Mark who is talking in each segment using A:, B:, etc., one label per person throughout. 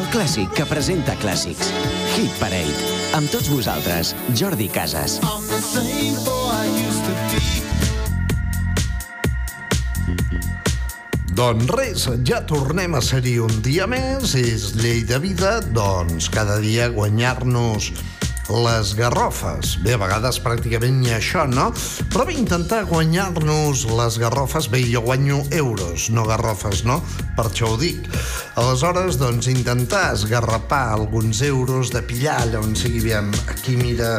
A: El clàssic que presenta clàssics. Hit Parade. Amb tots vosaltres, Jordi Casas.
B: Doncs res, ja tornem a ser-hi un dia més, és llei de vida, doncs cada dia guanyar-nos les garrofes. Bé, a vegades pràcticament ni això, no? Però bé, intentar guanyar-nos les garrofes, bé, jo guanyo euros, no garrofes, no? Per això ho dic. Aleshores, doncs, intentar esgarrapar alguns euros de pillar allà on sigui, aviam, aquí mira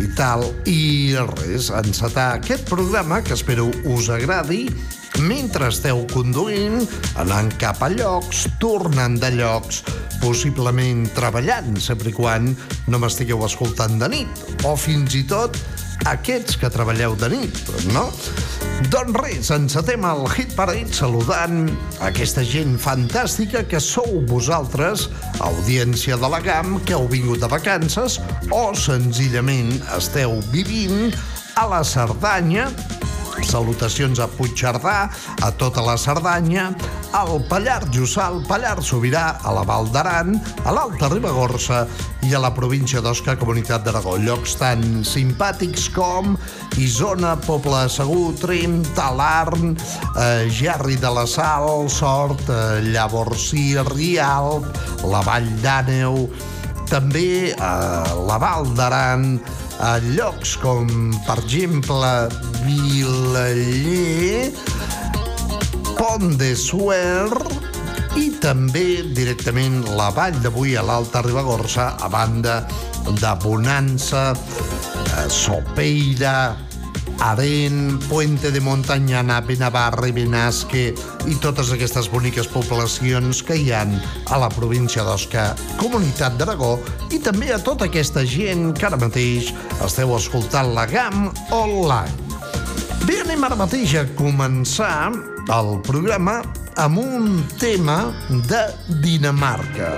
B: i tal, i res, encetar aquest programa que espero us agradi mentre esteu conduint, anant cap a llocs, tornant de llocs, possiblement treballant, sempre quan no m'estigueu escoltant de nit, o fins i tot aquests que treballeu de nit, no? Doncs res, encetem el Hit Parade saludant aquesta gent fantàstica que sou vosaltres, audiència de la GAM, que heu vingut de vacances o senzillament esteu vivint a la Cerdanya Salutacions a Puigcerdà, a tota la Cerdanya, al Pallar Jussà, al Pallar Sobirà, a la Val d'Aran, a l'Alta Ribagorça i a la província d'Osca, Comunitat d'Aragó. Llocs tan simpàtics com Isona, Poble Segur, Trem, Talarn, eh, Gerri de la Sal, Sort, eh, Llavorsí, Rialp, la Vall d'Àneu, també eh, la Val d'Aran, a llocs com, per exemple, Vilaller, Pont de Suer i també directament la vall d'avui a l'Alta Ribagorça, a banda de Bonança, eh, Sopeira, Aren, Puente de Montanyana, Benavarra i Benasque i totes aquestes boniques poblacions que hi han a la província d'Osca, Comunitat d'Aragó i també a tota aquesta gent que ara mateix esteu escoltant la GAM online. Bé, anem ara mateix a començar el programa amb un tema de Dinamarca.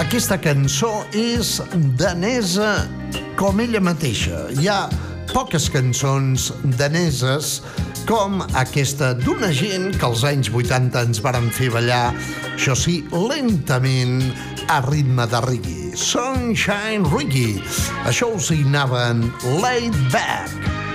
B: Aquesta cançó és danesa com ella mateixa. Hi ha poques cançons daneses com aquesta d'una gent que als anys 80 ens varen fer ballar, això sí, lentament, a ritme de reggae. Sunshine Reggae. Això ho signaven Laid Back.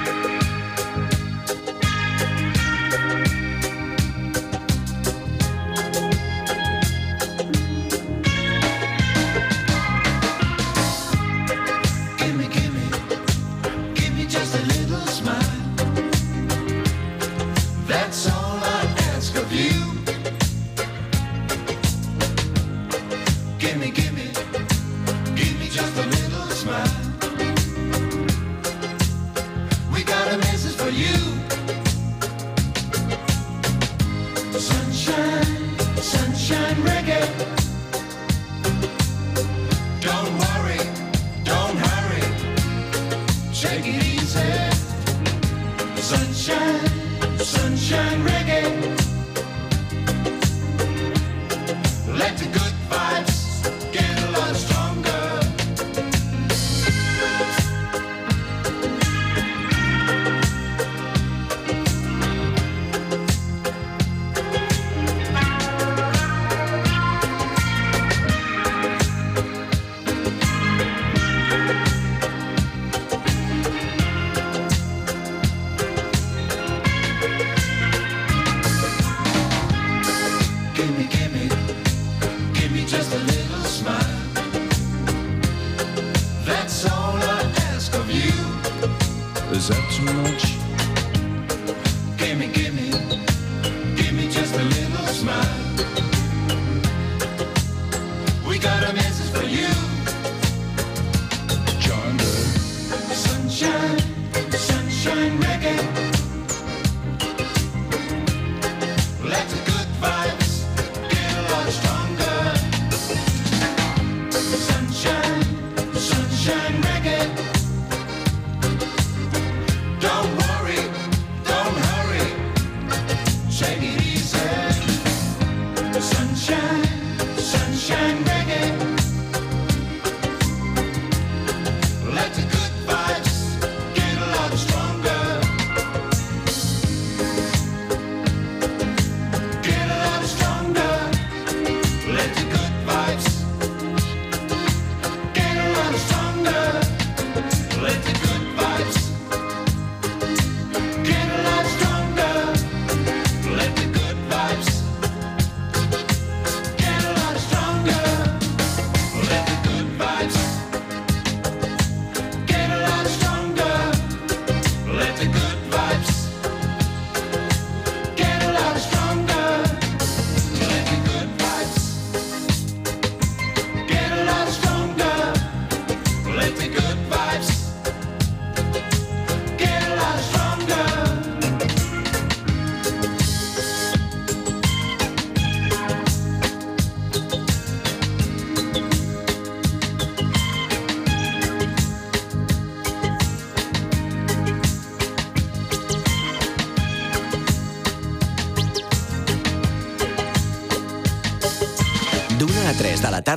C: Smile.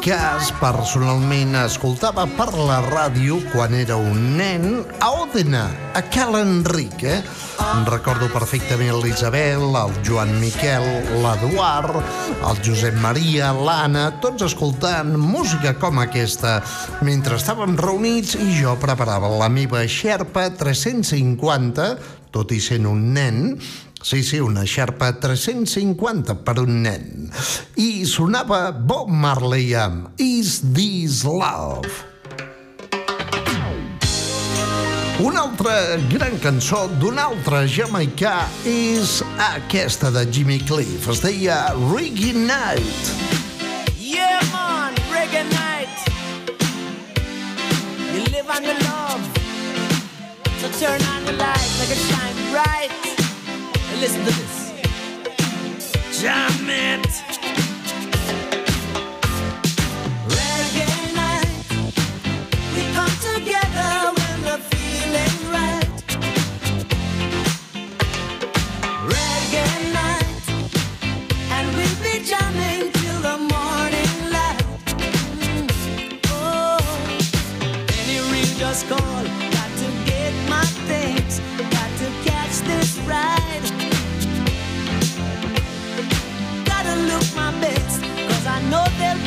B: Cas personalment escoltava per la ràdio quan era un nen a Òdena, a Cal Enric, eh? Recordo perfectament l'Isabel, el Joan Miquel, l'Eduard, el Josep Maria, l'Anna, tots escoltant música com aquesta, mentre estàvem reunits i jo preparava la meva Xerpa 350, tot i sent un nen, Sí, sí, una xarpa 350 per un nen. I sonava Bob Marley amb Is This Love? Una altra gran cançó d'un altre jamaicà és aquesta de Jimmy Cliff. Es deia Reggae Night.
D: Yeah, man, reggae night. You live on the love. So turn on the light, make it shine bright. And listen to this. Jam it.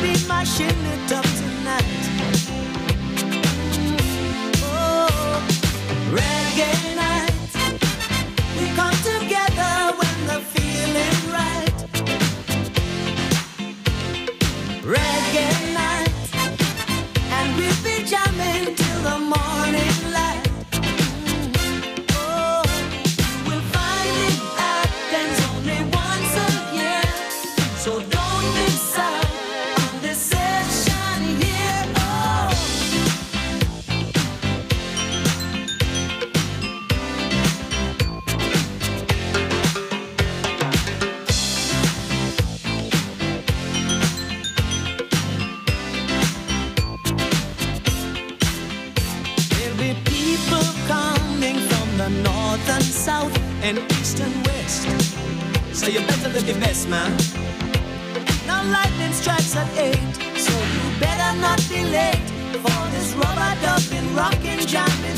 D: Be mashing it up tonight. Oh, reggae night. We come together when the feeling right. Reggae night, and we'll be jamming till the morning and east and west. So you better look your best, man. Now lightning strikes at eight, so you better not be late for this rubber dubbing, rockin', jamming,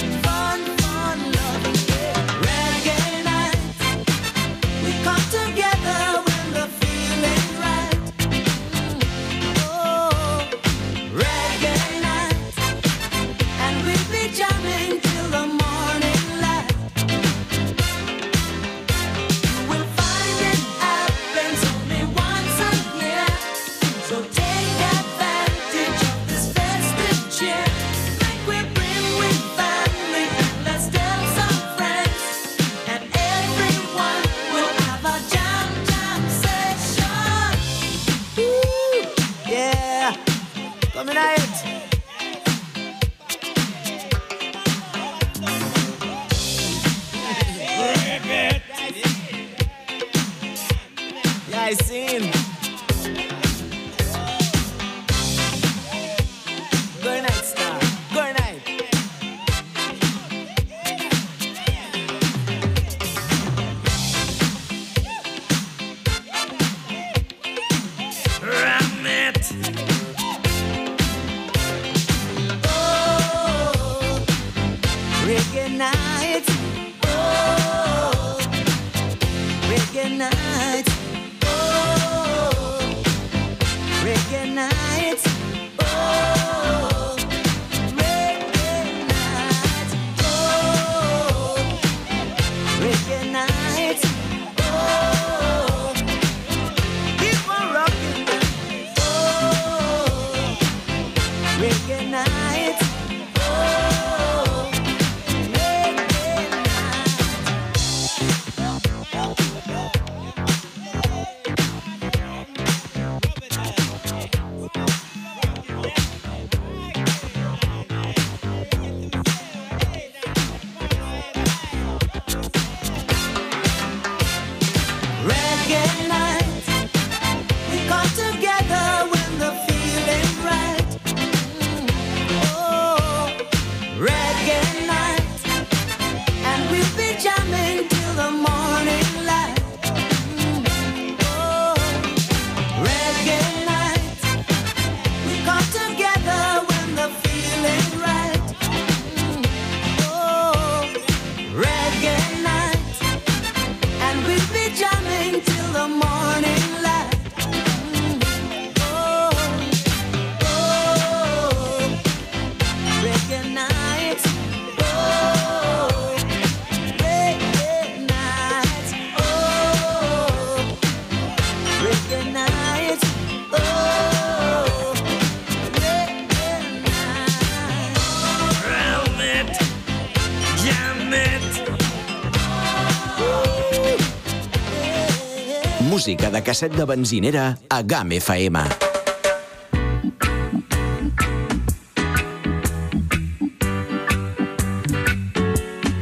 A: música de casset de benzinera a GAM FM.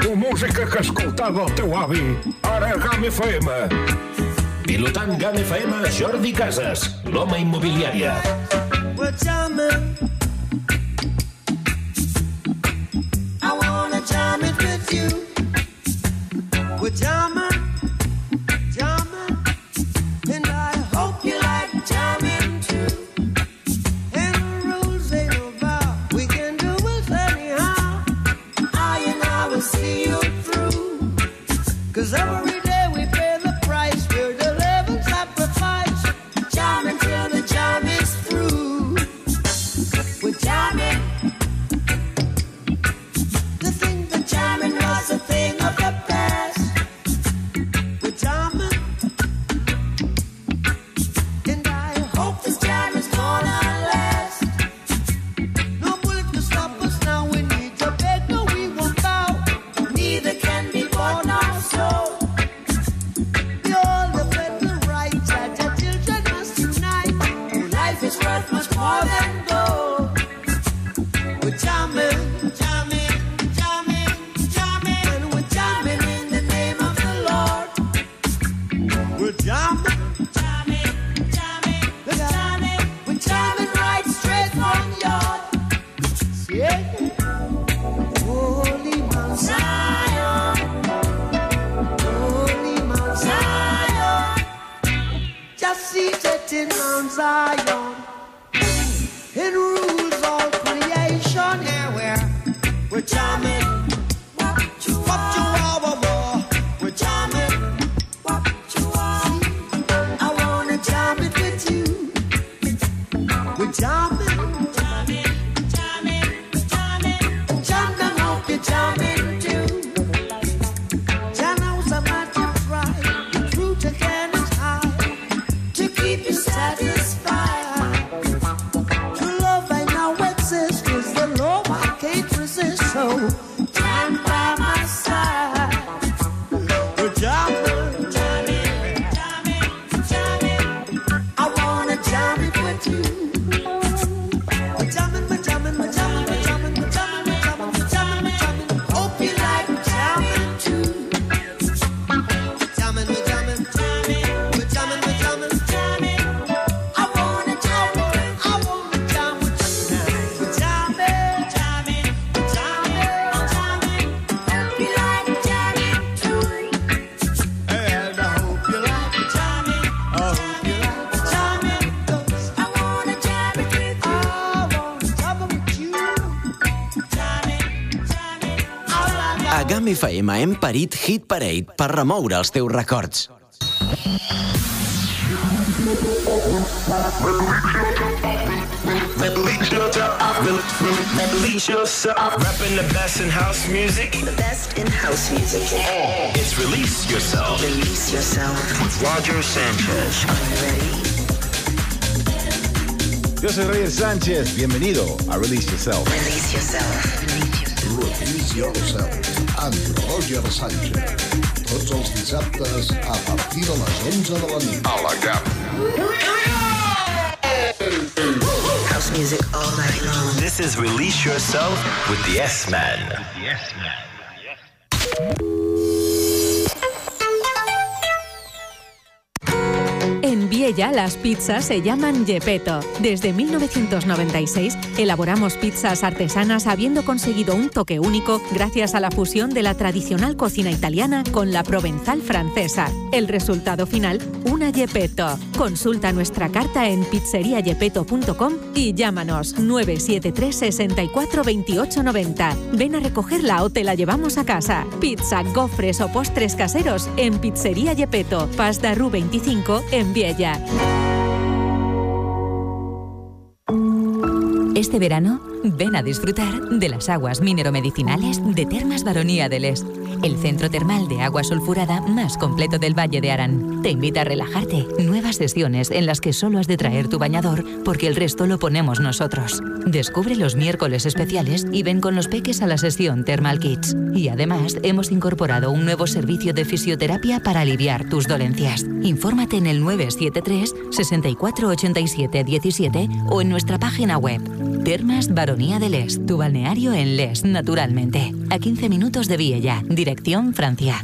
E: La música que escoltava el teu avi, ara a GAM FM.
F: Pilotant GAM FM, Jordi Casas, l'home immobiliària.
D: Well, jamming. I wanna jam it with you. We're jamming,
A: hem parit Hit Parade per remoure els teus records.
E: Release yourself. Release yourself. Rapping the best in house music.
G: The best in house music.
E: It's Release Yourself.
G: Release yourself.
E: With Roger Sanchez.
H: Yo soy Roger Sánchez, bienvenido a Release Yourself.
G: Release yourself.
B: Release Yourself amb Roger Sánchez. Tots els dissabtes a partir de les 11 de la nit. A la GAP.
G: House music all night long.
E: This is Release Yourself with the S-Man.
I: En Viella las pizzas se llaman Gepetto. Desde 1996 elaboramos pizzas artesanas habiendo conseguido un toque único gracias a la fusión de la tradicional cocina italiana con la provenzal francesa. El resultado final, una Gepetto. Consulta nuestra carta en pizzeriagepeto.com y llámanos 973 64 28 90. Ven a recogerla o te la llevamos a casa. Pizza, gofres o postres caseros en Pizzería Gepetto, Pasta Ru 25 en Viella.
J: Este verano, ven a disfrutar de las aguas mineromedicinales de Termas Baronía del Est. el centro termal de agua sulfurada más completo del Valle de Arán. Te invita a relajarte. Nuevas sesiones en las que solo has de traer tu bañador porque el resto lo ponemos nosotros. Descubre los miércoles especiales y ven con los peques a la sesión Thermal Kids. Y además hemos incorporado un nuevo servicio de fisioterapia para aliviar tus dolencias. Infórmate en el 973 64 87 17 o en nuestra página web. Termas Baronía de Les, tu balneario en Les, naturalmente. A 15 minutos de Viella, dirección Francia.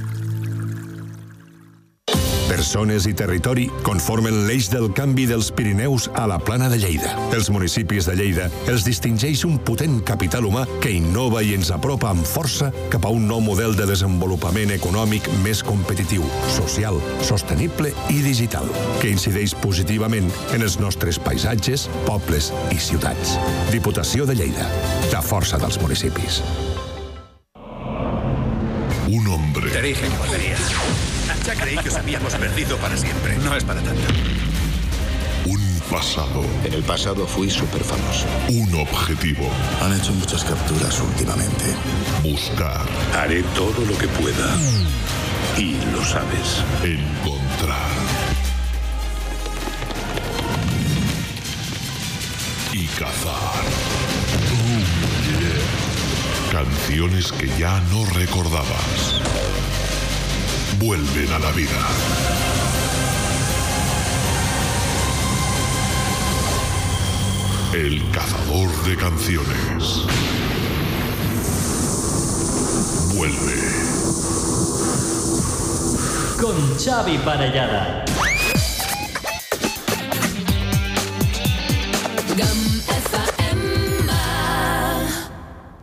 K: Persones i territori conformen l'eix del canvi dels Pirineus a la plana de Lleida. Els municipis de Lleida els distingeix un potent capital humà que innova i ens apropa amb força cap a un nou model de desenvolupament econòmic més competitiu, social, sostenible i digital, que incideix positivament en els nostres paisatges, pobles i ciutats. Diputació de Lleida. La força dels municipis.
L: Un hombre.
M: Te dije que volvería. Ya creí que os habíamos perdido para siempre. No es para tanto.
L: Un pasado.
N: En el pasado fui súper famoso.
L: Un objetivo.
N: Han hecho muchas capturas últimamente.
L: Buscar.
M: Haré todo lo que pueda. Y lo sabes.
L: Encontrar. Y cazar. Oh, yeah. Canciones que ya no recordabas. Vuelven a la vida. El cazador de canciones. Vuelve.
O: Con Xavi Parellada.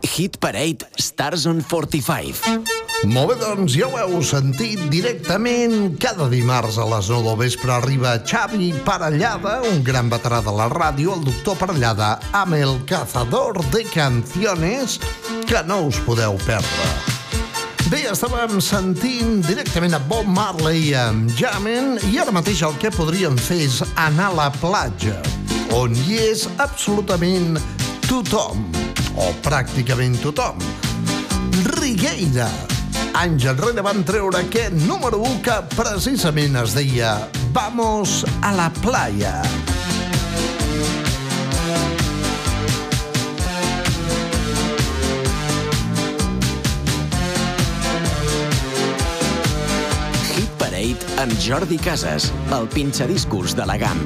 A: Hit Parade Stars on 45.
B: Molt bé, doncs ja ho heu sentit directament. Cada dimarts a les 9 del vespre arriba Xavi Parellada, un gran veterà de la ràdio, el doctor Parellada, amb el cazador de canciones que no us podeu perdre. Bé, estàvem sentint directament a Bob Marley amb Jamen i ara mateix el que podríem fer és anar a la platja, on hi és absolutament tothom, o pràcticament tothom. Rigueira. Anys enrere van treure aquest número 1 que precisament es deia Vamos a la playa.
A: Hit Parade amb Jordi Casas, el pinxadiscos de la GAM.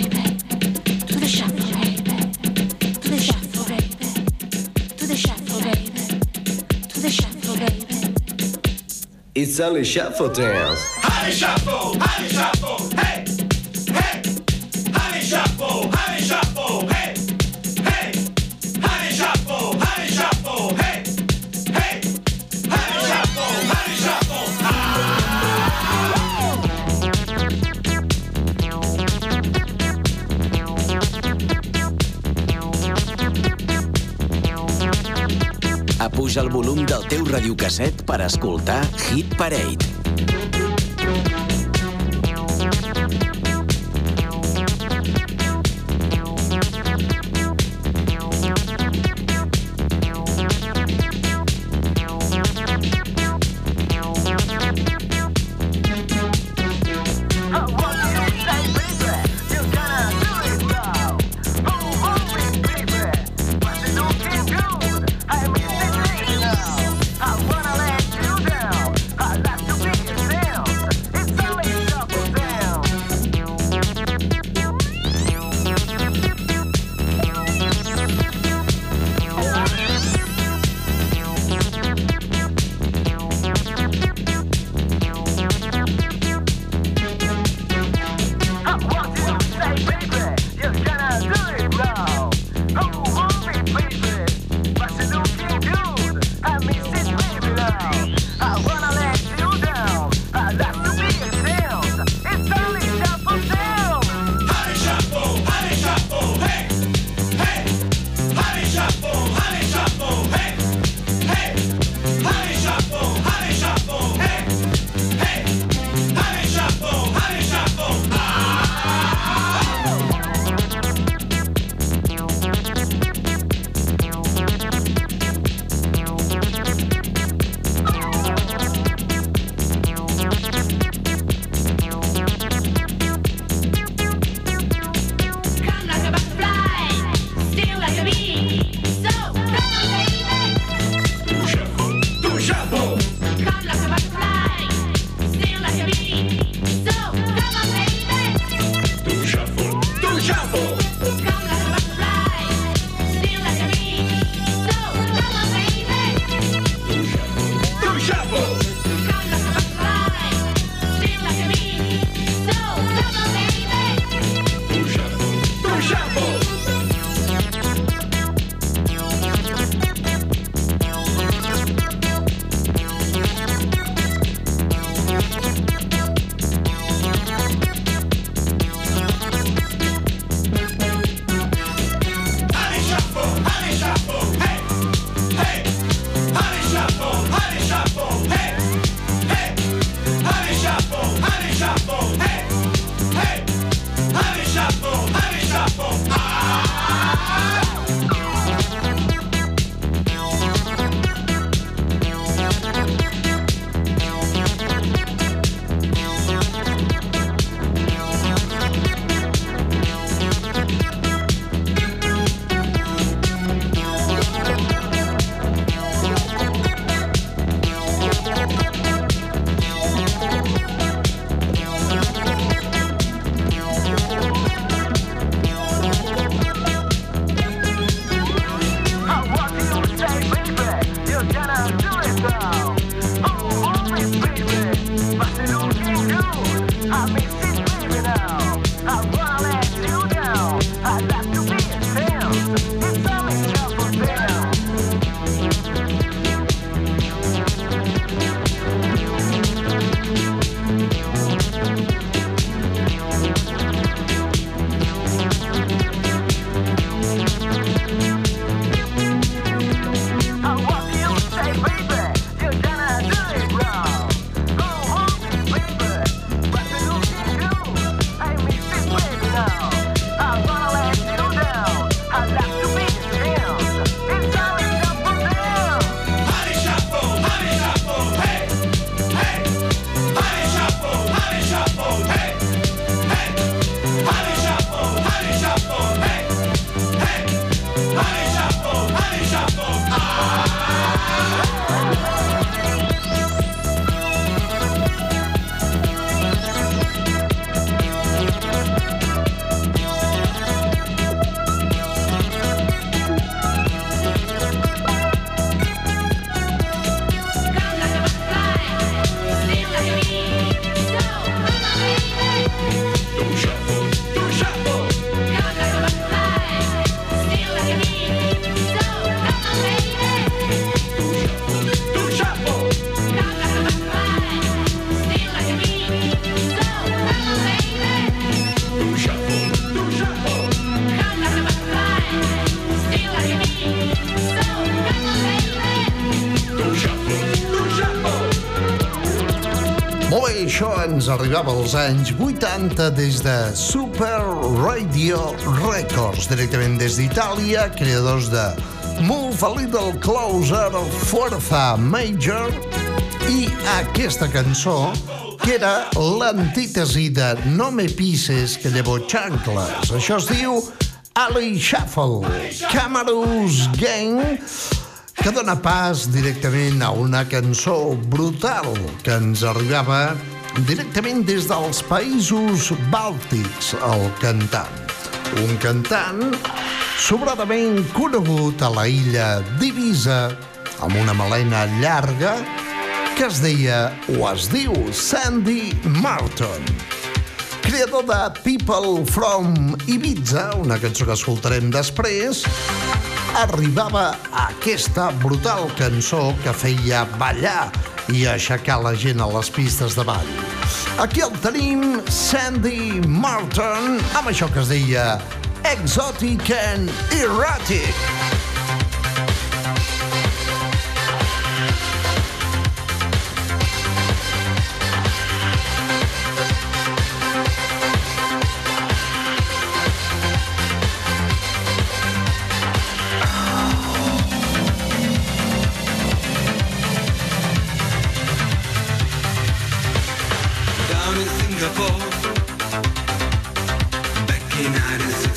H: It's only shuffle dance.
P: Honey shuffle, honey shuffle, hey,
Q: teu radiocasset per escoltar Hit Parade.
B: Arribava als anys 80 des de Super Radio Records, directament des d'Itàlia, creadors de Move a Little Closer, Forza Major, i aquesta cançó, que era l'antítesi de No me pises que llevo xancles. Això es diu Ali Shuffle, Camarus Gang, que dona pas directament a una cançó brutal que ens arribava directament des dels països bàltics, el cantant. Un cantant sobradament conegut a la illa d'Ibiza, amb una melena llarga, que es deia o es diu Sandy Martin creador de People from Ibiza, una cançó que escoltarem després, arribava a aquesta brutal cançó que feia ballar i aixecar la gent a les pistes de ball. Aquí el tenim, Sandy Martin, amb això que es deia Exotic and Erratic.
C: Back in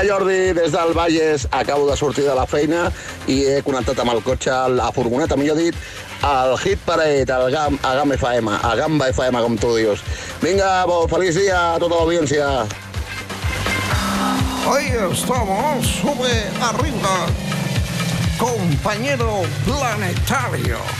R: migdia, Jordi, des del Valles. Acabo de sortir de la feina i he connectat amb el cotxe, la furgoneta, millor dit, al Hit Parade, al GAM, a GAM FM, a Gamba FM, com tu dius. Vinga, bon, feliç dia a tota l'audiència.
B: Ahí estamos, sube arriba, compañero planetario.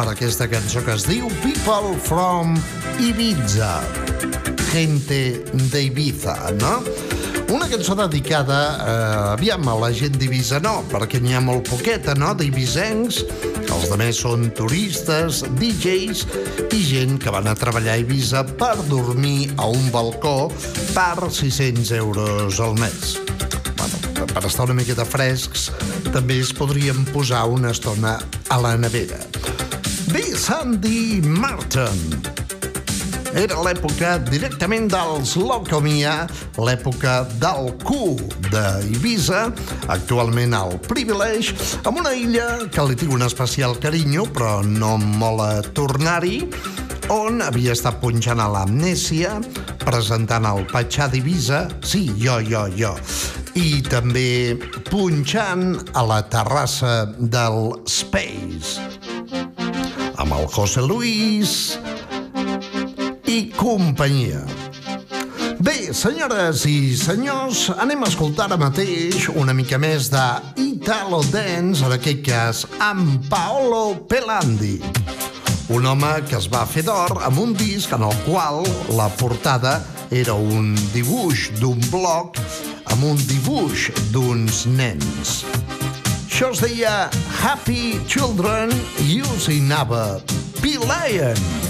B: Per aquesta cançó que es diu People from Ibiza. Gente de Ibiza, no? Una cançó dedicada, eh, aviam, a la gent d'Ibiza no, perquè n'hi ha molt poqueta, no?, d'Ibizencs. Els de més són turistes, DJs i gent que van a treballar a Ibiza per dormir a un balcó per 600 euros al mes. Bueno, per estar una miqueta frescs, també es podrien posar una estona a la nevera. Sandy Martin, era l'època directament dels Locomia, l'època del Q d'Ibiza, actualment al Privilege, amb una illa que li tinc un especial carinyo, però no em mola tornar-hi, on havia estat punxant a l'Amnèsia, presentant el Patxà d'Ibiza, sí, jo, jo, jo, i també punxant a la terrassa del Space, el José Luis, i companyia. Bé, senyores i senyors, anem a escoltar ara mateix una mica més de Italo Dance, en aquest cas amb Paolo Pelandi. Un home que es va fer d'or amb un disc en el qual la portada era un dibuix d'un bloc amb un dibuix d'uns nens. Això es deia Happy Children Using Ava Pilayan.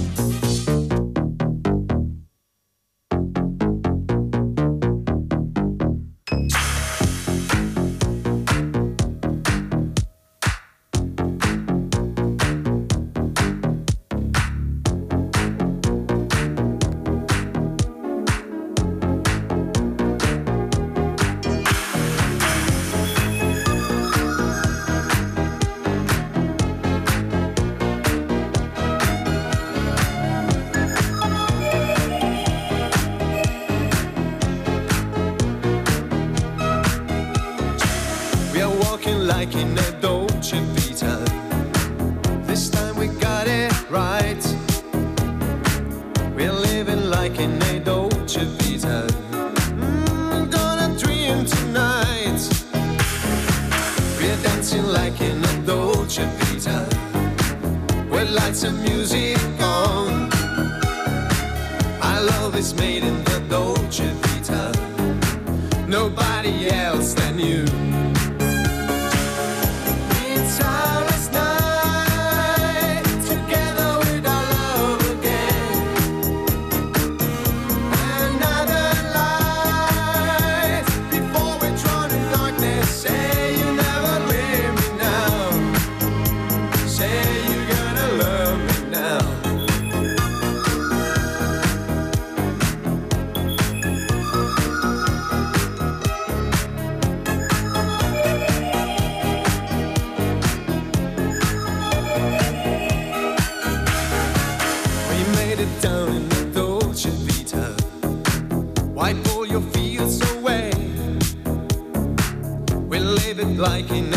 A: it down and the should be tough. Wipe all your fears away. We like in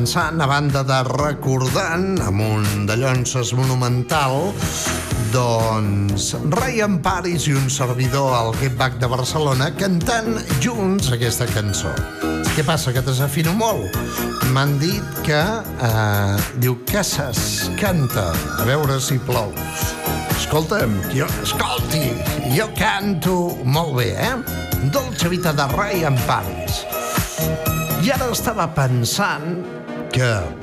B: pensant, a banda de recordant, amb un de llonces monumental, doncs Ryan Paris i un servidor al Get Back de Barcelona cantant junts aquesta cançó. Què passa, que desafino molt? M'han dit que... Eh, diu, Casas, canta, a veure si plou. Escolta'm, jo, escolti, jo canto molt bé, eh? Dolce Vita de Ryan Paris. I ara estava pensant Yeah.